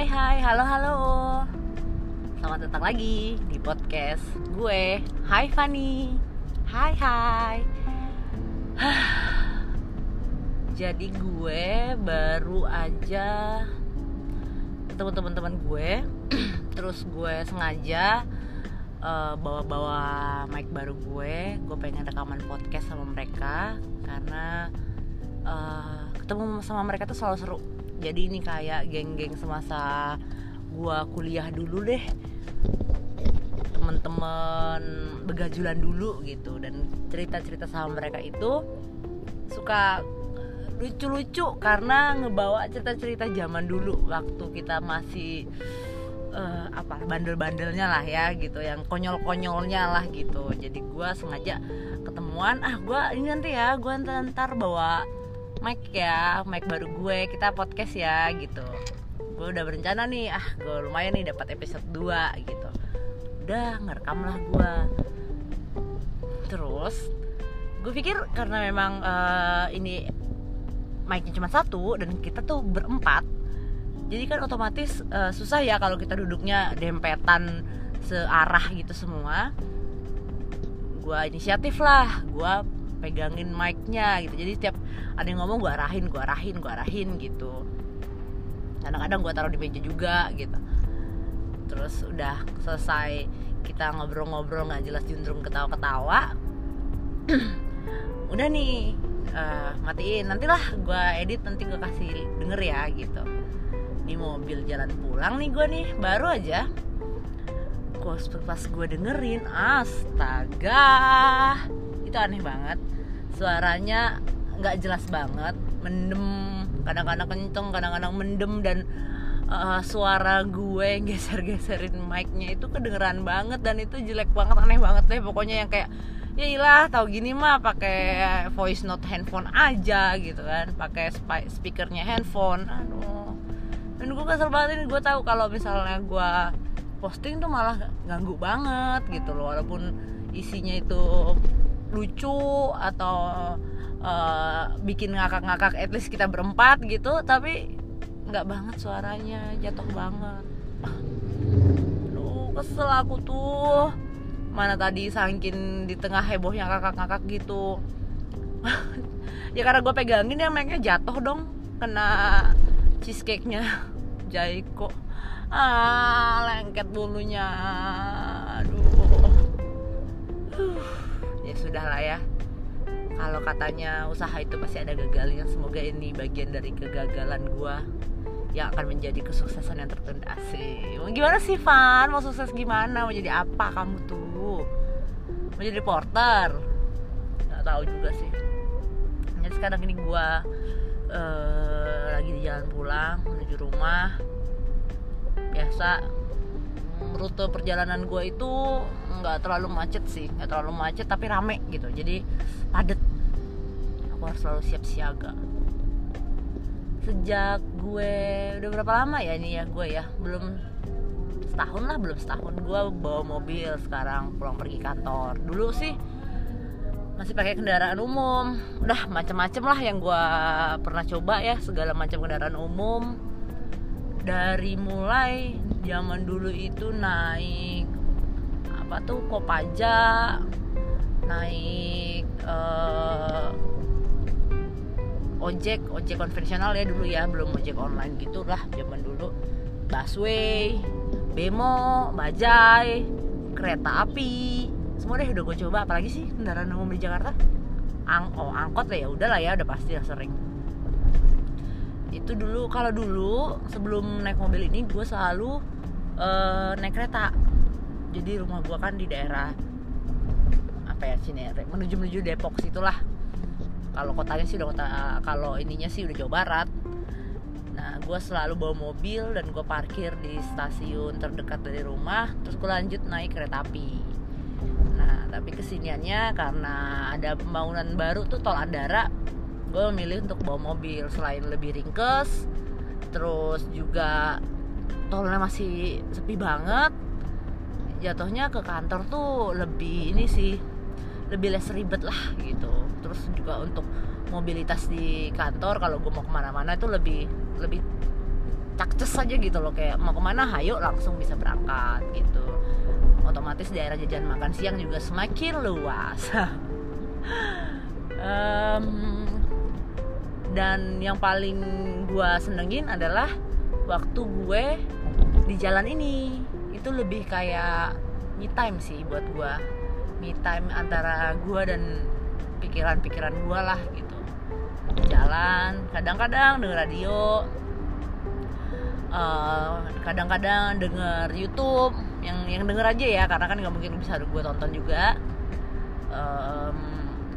Hai hai, halo halo. Selamat datang lagi di podcast gue Hai Fanny Hai hai. Jadi gue baru aja ketemu teman-teman gue. Terus gue sengaja uh, bawa-bawa mic baru gue. Gue pengen rekaman podcast sama mereka Karena uh, ketemu sama mereka tuh selalu seru jadi ini kayak geng-geng semasa gua kuliah dulu deh. Temen-temen begajulan dulu gitu. Dan cerita-cerita sama mereka itu suka lucu-lucu karena ngebawa cerita-cerita zaman dulu. Waktu kita masih uh, apa bandel-bandelnya lah ya gitu. Yang konyol-konyolnya lah gitu. Jadi gue sengaja ketemuan ah gue ini nanti ya gue ntar, ntar bawa mic ya mic baru gue kita podcast ya gitu. Gue udah berencana nih ah gue lumayan nih dapat episode 2 gitu. Udah ngerekam lah gue terus gue pikir karena memang uh, ini micnya cuma satu dan kita tuh berempat jadi kan otomatis uh, susah ya kalau kita duduknya dempetan searah gitu semua. Gue inisiatif lah gue pegangin mic-nya gitu. Jadi setiap ada yang ngomong gue arahin gue arahin gue arahin gitu. Kadang-kadang gue taruh di meja juga gitu. Terus udah selesai kita ngobrol-ngobrol nggak jelas juntrung ketawa-ketawa. Udah nih uh, matiin. Nantilah gue edit nanti gue kasih denger ya gitu. Di mobil jalan pulang nih gue nih baru aja pas gue dengerin. Astaga itu aneh banget. Suaranya nggak jelas banget mendem kadang-kadang kenceng kadang-kadang mendem dan uh, suara gue geser-geserin mic-nya itu kedengeran banget dan itu jelek banget aneh banget deh pokoknya yang kayak ya ilah tahu gini mah pakai voice note handphone aja gitu kan. Pakai speakernya handphone. Aduh. Dan gue kesel banget ini gue tahu kalau misalnya gue posting tuh malah ganggu banget gitu loh walaupun isinya itu lucu atau uh, bikin ngakak-ngakak at least kita berempat gitu tapi nggak banget suaranya jatuh banget. Aduh kesel aku tuh. Mana tadi sangkin di tengah hebohnya ngakak-ngakak gitu. Ya karena gue pegangin ya mic jatuh dong kena cheesecake nya Jaiko. Ah lengket bulunya. Aduh ya sudah ya. Kalau katanya usaha itu pasti ada gagalnya semoga ini bagian dari kegagalan gue yang akan menjadi kesuksesan yang tertunda. Sih gimana sih Van? Mau sukses gimana? Mau jadi apa kamu tuh? Mau jadi reporter? Nggak tahu juga sih. Jadi sekarang ini gue uh, lagi di jalan pulang menuju rumah. Biasa rute perjalanan gue itu nggak terlalu macet sih nggak terlalu macet tapi rame gitu. Jadi padet aku harus selalu siap siaga. Sejak gue udah berapa lama ya ini ya gue ya? Belum setahun lah belum setahun. Gue bawa mobil sekarang pulang pergi kantor. Dulu sih masih pakai kendaraan umum. Udah macem-macem lah yang gue pernah coba ya segala macam kendaraan umum. Dari mulai zaman dulu itu naik apa tuh Kopaja naik uh, ojek ojek konvensional ya dulu ya belum ojek online gitulah zaman dulu. Busway bemo bajai kereta api semua deh udah gue coba. Apalagi sih kendaraan umum di Jakarta? Ang oh angkot ya udah lah ya udah pasti lah sering itu dulu kalau dulu sebelum naik mobil ini gue selalu uh, naik kereta. Jadi rumah gue kan di daerah apa ya sini menuju menuju Depok situlah. Kalau kotanya sih udah kota kalau ininya sih udah Jawa Barat. Nah gue selalu bawa mobil dan gue parkir di stasiun terdekat dari rumah terus gue lanjut naik kereta api. Nah tapi kesiniannya karena ada pembangunan baru tuh tol Andara gue memilih untuk bawa mobil selain lebih ringkes terus juga tolnya masih sepi banget. Jatuhnya ke kantor tuh lebih ini sih lebih less ribet lah gitu. Terus juga untuk mobilitas di kantor kalau gue mau ke mana-mana itu lebih lebih cakces aja gitu loh. Kayak mau ke mana hayo langsung bisa berangkat gitu. Otomatis daerah jajan makan siang juga semakin luas. Um, dan yang paling gue senengin adalah waktu gue di jalan ini. Itu lebih kayak me time sih buat gue me time antara gue dan pikiran-pikiran gue lah gitu. Jalan kadang-kadang denger radio eh, kadang-kadang denger YouTube yang yang denger aja ya karena kan nggak mungkin bisa gue tonton juga. Um,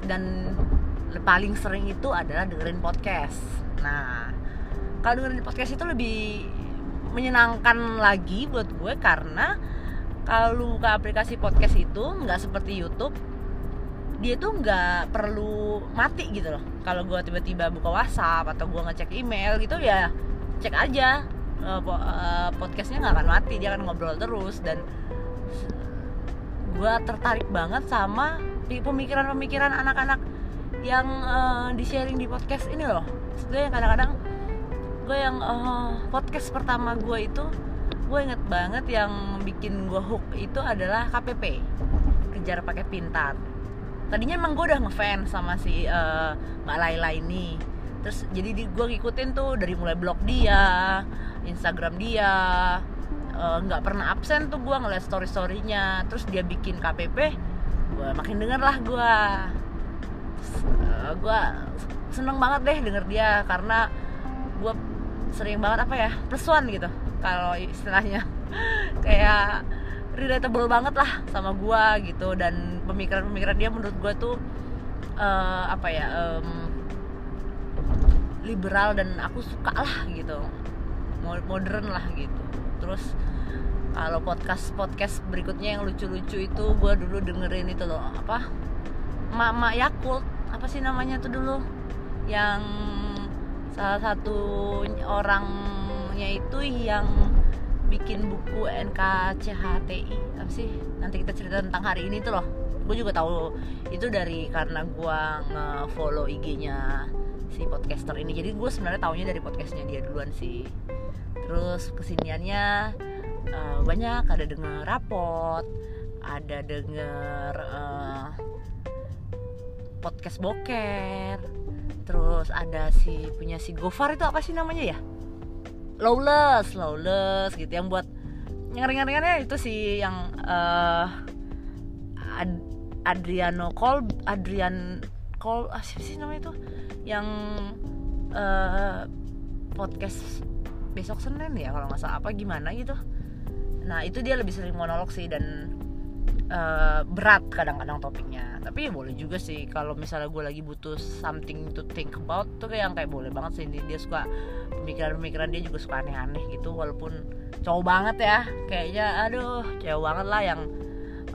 dan paling sering itu adalah dengerin podcast. Nah kalau dengerin podcast itu lebih menyenangkan lagi buat gue karena kalau ke aplikasi podcast itu nggak seperti YouTube dia tuh nggak perlu mati gitu loh. Kalau gue tiba-tiba buka WhatsApp atau gue ngecek email gitu ya cek aja uh, podcastnya nggak akan mati dia akan ngobrol terus. Dan gue tertarik banget sama pemikiran-pemikiran anak-anak yang uh, di sharing di podcast ini loh. Gue yang kadang-kadang gue yang uh, podcast pertama gue itu gue inget banget yang bikin gue hook itu adalah KPP kejar paket pintar. Tadinya emang gue udah ngefans sama si uh, mbak Laila ini. Terus jadi gue ngikutin tuh dari mulai blog dia Instagram dia eh, nggak uh, pernah absen tuh gue ngeliat story storynya terus dia bikin KPP gue makin denger lah gue uh, gue seneng banget deh denger dia karena gue sering banget apa ya plus gitu kalau istilahnya. Kayak relatable banget lah sama gue gitu dan pemikiran-pemikiran dia menurut gue tuh uh, apa ya um, liberal dan aku suka lah gitu. Modern lah gitu. Terus kalau podcast podcast berikutnya yang lucu-lucu itu gue dulu dengerin itu loh apa? Mama Yakult apa sih namanya tuh dulu? Yang salah satu orangnya itu yang bikin buku NKCHTI apa sih? Nanti kita cerita tentang hari ini tuh loh. Gue juga tahu itu dari karena gue nge-follow IG-nya si podcaster ini. Jadi gue sebenarnya taunya dari podcastnya dia duluan sih. Terus kesiniannya uh, banyak. Ada denger rapot ada denger uh, podcast boker. Terus ada si punya si Gofar itu apa sih namanya ya? Lawless lawless gitu. Yang buat yang ringan-ringannya itu sih yang uh, Ad Adriano Col Adrian Col ah, siapa sih namanya itu? Yang uh, podcast besok Senin ya kalau nggak salah. Apa gimana gitu. Nah itu dia lebih sering monolog sih dan uh, berat kadang-kadang topiknya. Tapi ya boleh juga sih kalau misalnya gue lagi butuh something to think about tuh kayak yang kayak boleh banget sih. Dia suka pemikiran-pemikiran dia juga suka aneh-aneh gitu walaupun cowok banget ya. Kayaknya aduh cowok banget lah yang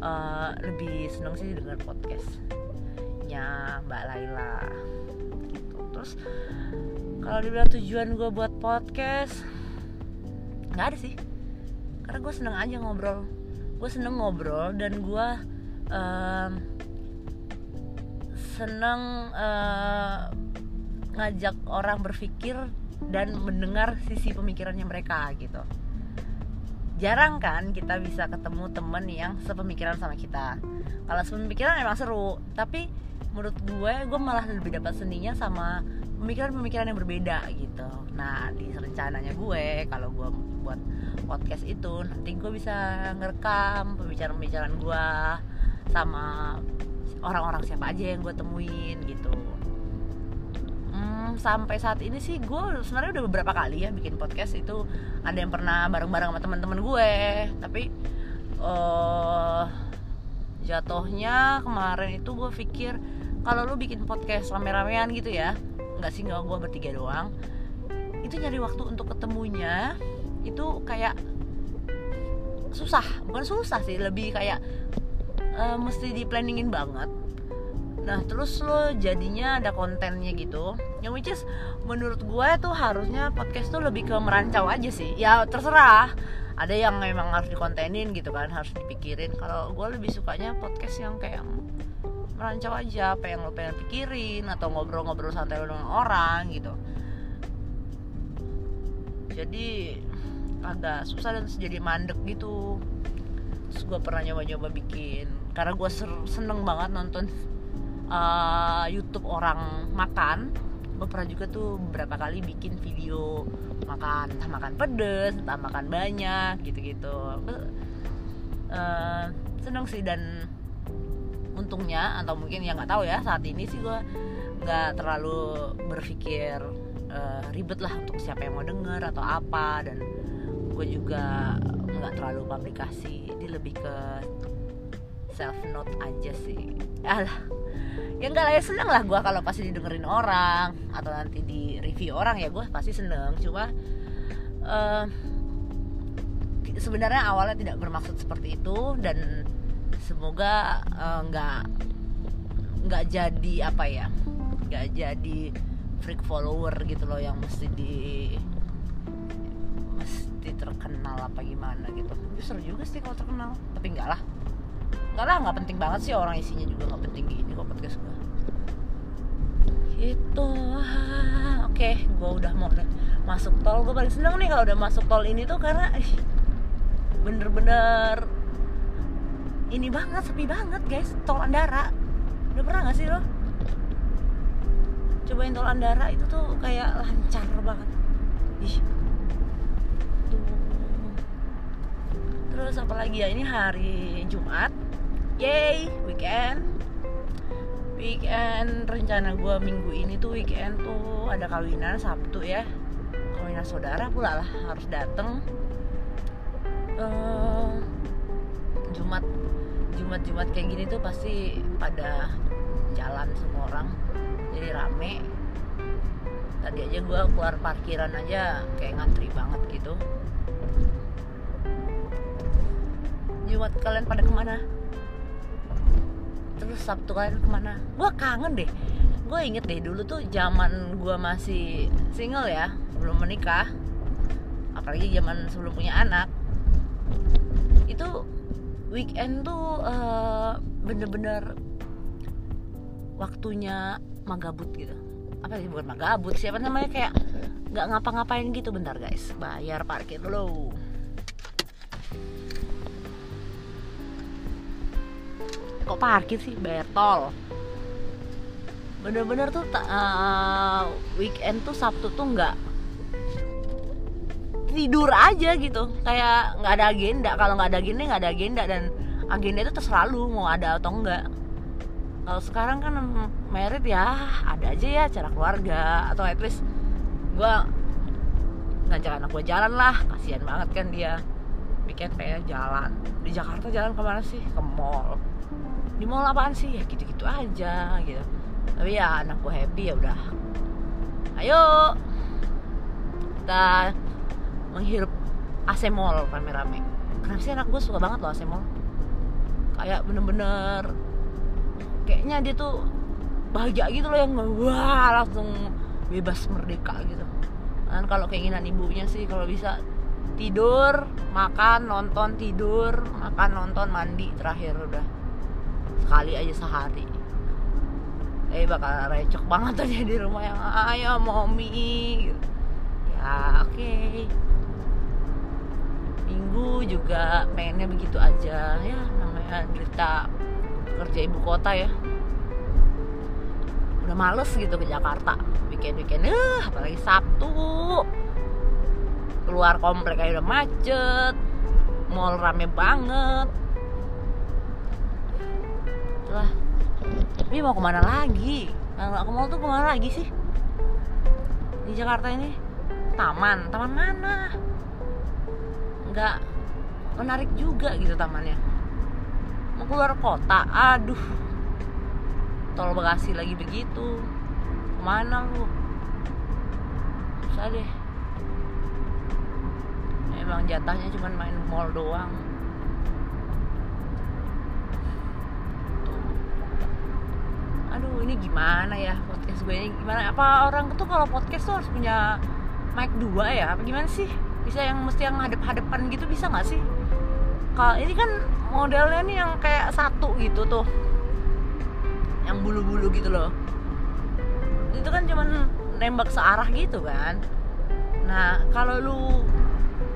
uh, lebih seneng sih dengan podcastnya Mbak Laila. Gitu. Terus kalau dibilang tujuan gue buat podcast nggak ada sih. Karena gue seneng aja ngobrol gue seneng ngobrol dan gue um, seneng uh, ngajak orang berpikir dan mendengar sisi pemikirannya mereka gitu. Jarang kan kita bisa ketemu temen yang sepemikiran sama kita. Kalau sepemikiran emang seru tapi menurut gue gue malah lebih dapat seninya sama pemikiran-pemikiran yang berbeda gitu. Nah di rencananya gue kalau gue buat podcast itu nanti gue bisa ngerekam pembicaraan-pembicaraan gue sama orang-orang siapa aja yang gue temuin gitu. Hmm, sampai saat ini sih gue sebenarnya udah beberapa kali ya bikin podcast itu. Ada yang pernah bareng-bareng sama teman-teman gue tapi uh, jatuhnya kemarin itu gue pikir kalau lu bikin podcast rame-ramean gitu ya nggak sih nggak gue bertiga doang itu nyari waktu untuk ketemunya itu kayak susah bukan susah sih lebih kayak uh, mesti di planningin banget. Nah terus lo jadinya ada kontennya gitu yang which is menurut gue tuh harusnya podcast tuh lebih ke merancau aja sih. Ya terserah. Ada yang memang harus dikontenin gitu kan harus dipikirin. Kalau gue lebih sukanya podcast yang kayak merancau aja apa yang lo pengen pikirin atau ngobrol-ngobrol santai dengan orang gitu. Jadi agak susah dan jadi mandek gitu. Terus gue pernah nyoba-nyoba bikin karena gue seneng banget nonton uh, YouTube orang makan. Gue pernah juga tuh beberapa kali bikin video makan entah makan pedes entah makan banyak gitu-gitu. Uh, seneng sih dan untungnya atau mungkin ya nggak tahu ya saat ini sih gue nggak terlalu berpikir uh, ribet lah untuk siapa yang mau denger atau apa dan gue juga nggak terlalu publikasi dia lebih ke self note aja sih. Alah. Ya enggak lah ya seneng lah gue kalau pasti didengerin orang atau nanti di review orang ya gue pasti seneng. Cuma uh, sebenarnya awalnya tidak bermaksud seperti itu dan semoga uh, nggak nggak jadi apa ya nggak jadi freak follower gitu loh yang mesti di mesti terkenal apa gimana gitu. Seru juga sih kalau terkenal. Tapi enggak lah. Enggak lah nggak penting banget sih orang isinya juga nggak penting gini kok podcast gue itu oke gue udah mau masuk tol. Gue paling seneng nih kalau udah masuk tol ini tuh karena bener-bener ini banget sepi banget guys. Tol Andara. Udah pernah gak sih lo? Cobain tol Andara itu tuh kayak lancar banget. Ih tuh terus apa lagi ya? Ini hari Jumat. Yay weekend. Weekend rencana gue minggu ini tuh weekend tuh ada kawinan Sabtu ya. Kawinan saudara pula lah harus dateng. Uh, Jumat Jumat Jumat kayak gini tuh pasti pada jalan semua orang. Jadi rame. Tadi aja gue keluar parkiran aja kayak ngantri banget gitu Jumat kalian pada ke mana? Terus Sabtu kalian ke mana? Gue kangen deh. Gue inget deh dulu tuh zaman gue masih single ya belum menikah. Apalagi zaman sebelum punya anak. Itu weekend tuh uh, bener-bener waktunya magabut gitu. Apa sih bukan magabut siapa namanya kayak nggak ngapa-ngapain gitu. Bentar guys. Bayar parkir dulu kok parkir sih? Bayar tol. Bener-bener tuh uh, weekend tuh Sabtu tuh nggak tidur aja gitu. Kayak nggak ada agenda. Kalau nggak ada agenda nggak ada agenda. Dan agenda itu terserah lu mau ada atau enggak kalau sekarang kan merit ya ada aja ya cara keluarga. Atau at least gue ngajak anak gue jalan lah. Kasihan banget kan dia. Weekend kayak jalan. Di Jakarta jalan ke mana sih? Ke mall di mall apaan sih? Ya gitu-gitu aja gitu. Tapi ya anak gue happy ya udah. Ayo. Kita menghirup AC mall rame-rame. Kenapa sih anak gue suka banget loh AC mall? Kayak bener-bener kayaknya dia tuh bahagia gitu loh yang wah langsung bebas merdeka gitu. Dan kalau keinginan ibunya sih kalau bisa tidur makan nonton tidur makan nonton mandi terakhir udah sekali aja sehari. Eh bakal recok banget dia di rumah yang ayah mommy. Gitu. ya oke. Okay. minggu juga pengennya begitu aja. Ya namanya derita kerja ibu kota ya. Udah males gitu ke Jakarta. Weekend weekend eh apalagi Sabtu. Keluar komplek aja udah macet. Mall rame banget lah tapi mau ke mana lagi? Nggak ke mall tuh ke mana lagi sih? Di Jakarta ini? Taman. Taman mana? Nggak menarik juga gitu tamannya. Mau keluar kota? Aduh. Tol Bekasi lagi begitu. Ke mana lu? Susah deh. Emang jatahnya cuma main mall doang Tuh. Aduh ini gimana ya podcast gue ini? Gimana? Apa orang tuh kalau podcast tuh harus punya mic dua ya? Apa gimana sih? Bisa yang mesti yang hadap-hadapan gitu bisa nggak sih? Kalau ini kan modelnya nih yang kayak satu gitu tuh. Yang bulu-bulu gitu loh. Itu kan cuman nembak searah gitu kan. Nah kalau lu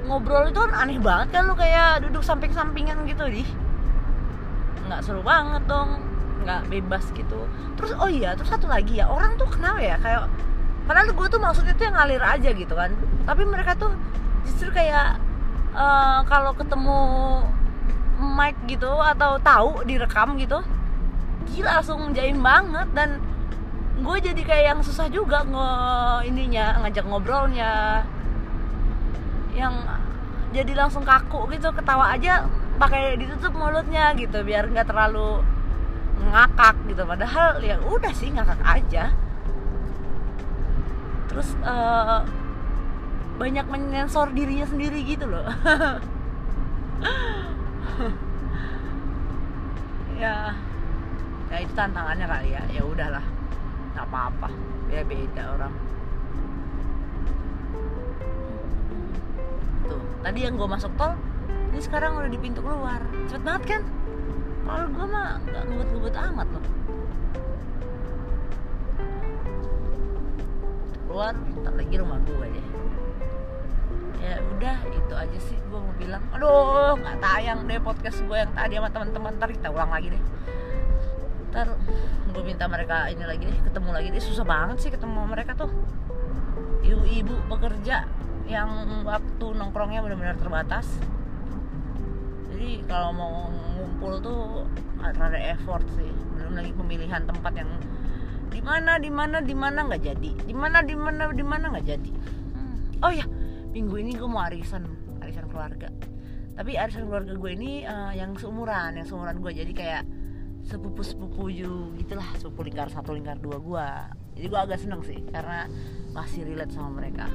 ngobrol itu kan aneh banget kan lu kayak duduk samping-sampingan gitu di nggak seru banget dong nggak bebas gitu. Terus oh iya terus satu lagi ya orang tuh kenapa ya kayak padahal gue tuh maksudnya tuh yang ngalir aja gitu kan. Tapi mereka tuh justru kayak uh, kalau ketemu mic gitu atau tahu direkam gitu gila langsung jaim banget. Dan gue jadi kayak yang susah juga nge ininya ngajak ngobrolnya. Yang jadi langsung kaku gitu ketawa aja pakai ditutup mulutnya gitu biar nggak terlalu ngakak gitu. Padahal ya udah sih ngakak aja. Terus uh, banyak menyensor dirinya sendiri gitu loh. Ya ya itu tantangannya kali ya. Ya udahlah nggak apa-apa. Ya beda orang. Tuh tadi yang gue masuk tol ini sekarang udah di pintu keluar. Cepet banget kan kalau gue mah nggak ngebut-ngebut amat loh. Keluar tak lagi rumah gue deh. Ya udah itu aja sih gue mau bilang. Aduh nggak tayang deh podcast gue yang tadi sama teman-teman. Ntar kita ulang lagi deh. Ntar gue minta mereka ini lagi deh ketemu lagi deh. Susah banget sih ketemu mereka tuh. Ibu-ibu pekerja yang waktu nongkrongnya benar-benar terbatas jadi kalau mau ngumpul tuh rada effort sih. Belum lagi pemilihan tempat yang di mana di mana di mana nggak jadi. Di mana di mana di mana nggak jadi. Hmm. oh ya minggu ini gue mau arisan arisan keluarga. Tapi arisan keluarga gue ini uh, yang seumuran yang seumuran gue jadi kayak sepupu sepupu gitulah sepupu lingkar satu lingkar dua gue jadi gue agak seneng sih karena masih relate sama mereka.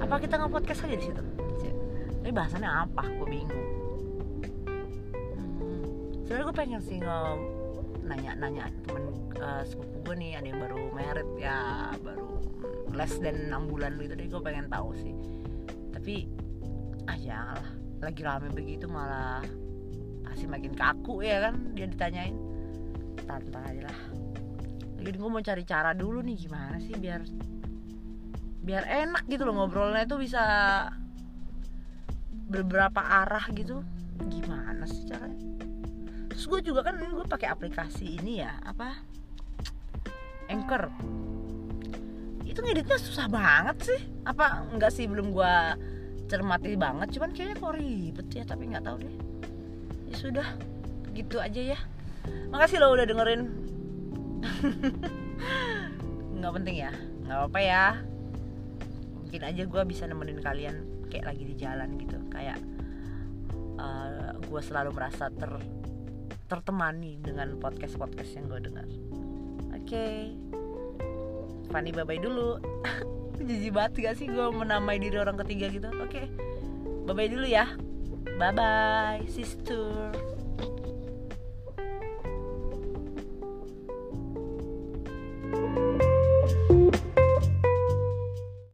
Apa kita nge podcast aja di situ? Tapi bahasannya apa? Gue bingung. Sebenarnya gue pengen sih nanya-nanya temen uh, sepupu gue nih ada yang baru merit ya baru less dan enam bulan gitu deh gue pengen tahu sih. Tapi ah janganlah lagi rame begitu malah pasti makin kaku ya kan dia ditanyain. Tante aja lah. Lagi gue mau cari cara dulu nih gimana sih biar biar enak gitu loh ngobrolnya itu bisa beberapa arah gitu. Gimana sih caranya terus gue juga kan gue pakai aplikasi ini ya apa? Anchor. Itu ngeditnya susah banget sih. Apa enggak sih belum gue cermati banget. Cuman kayaknya kok ribet ya tapi nggak tahu deh. Ya sudah gitu aja ya. Makasih lo udah dengerin. Nggak penting ya nggak apa-apa ya. Mungkin aja gue bisa nemenin kalian kayak lagi di jalan gitu. Kayak uh, eh, gue selalu merasa ter tertemani dengan podcast podcast yang gue dengar. Oke. Okay. Fanny bye bye dulu. Jijik banget gak sih gue menamai diri orang ketiga gitu? Oke. Okay. bye bye dulu ya. Bye bye sister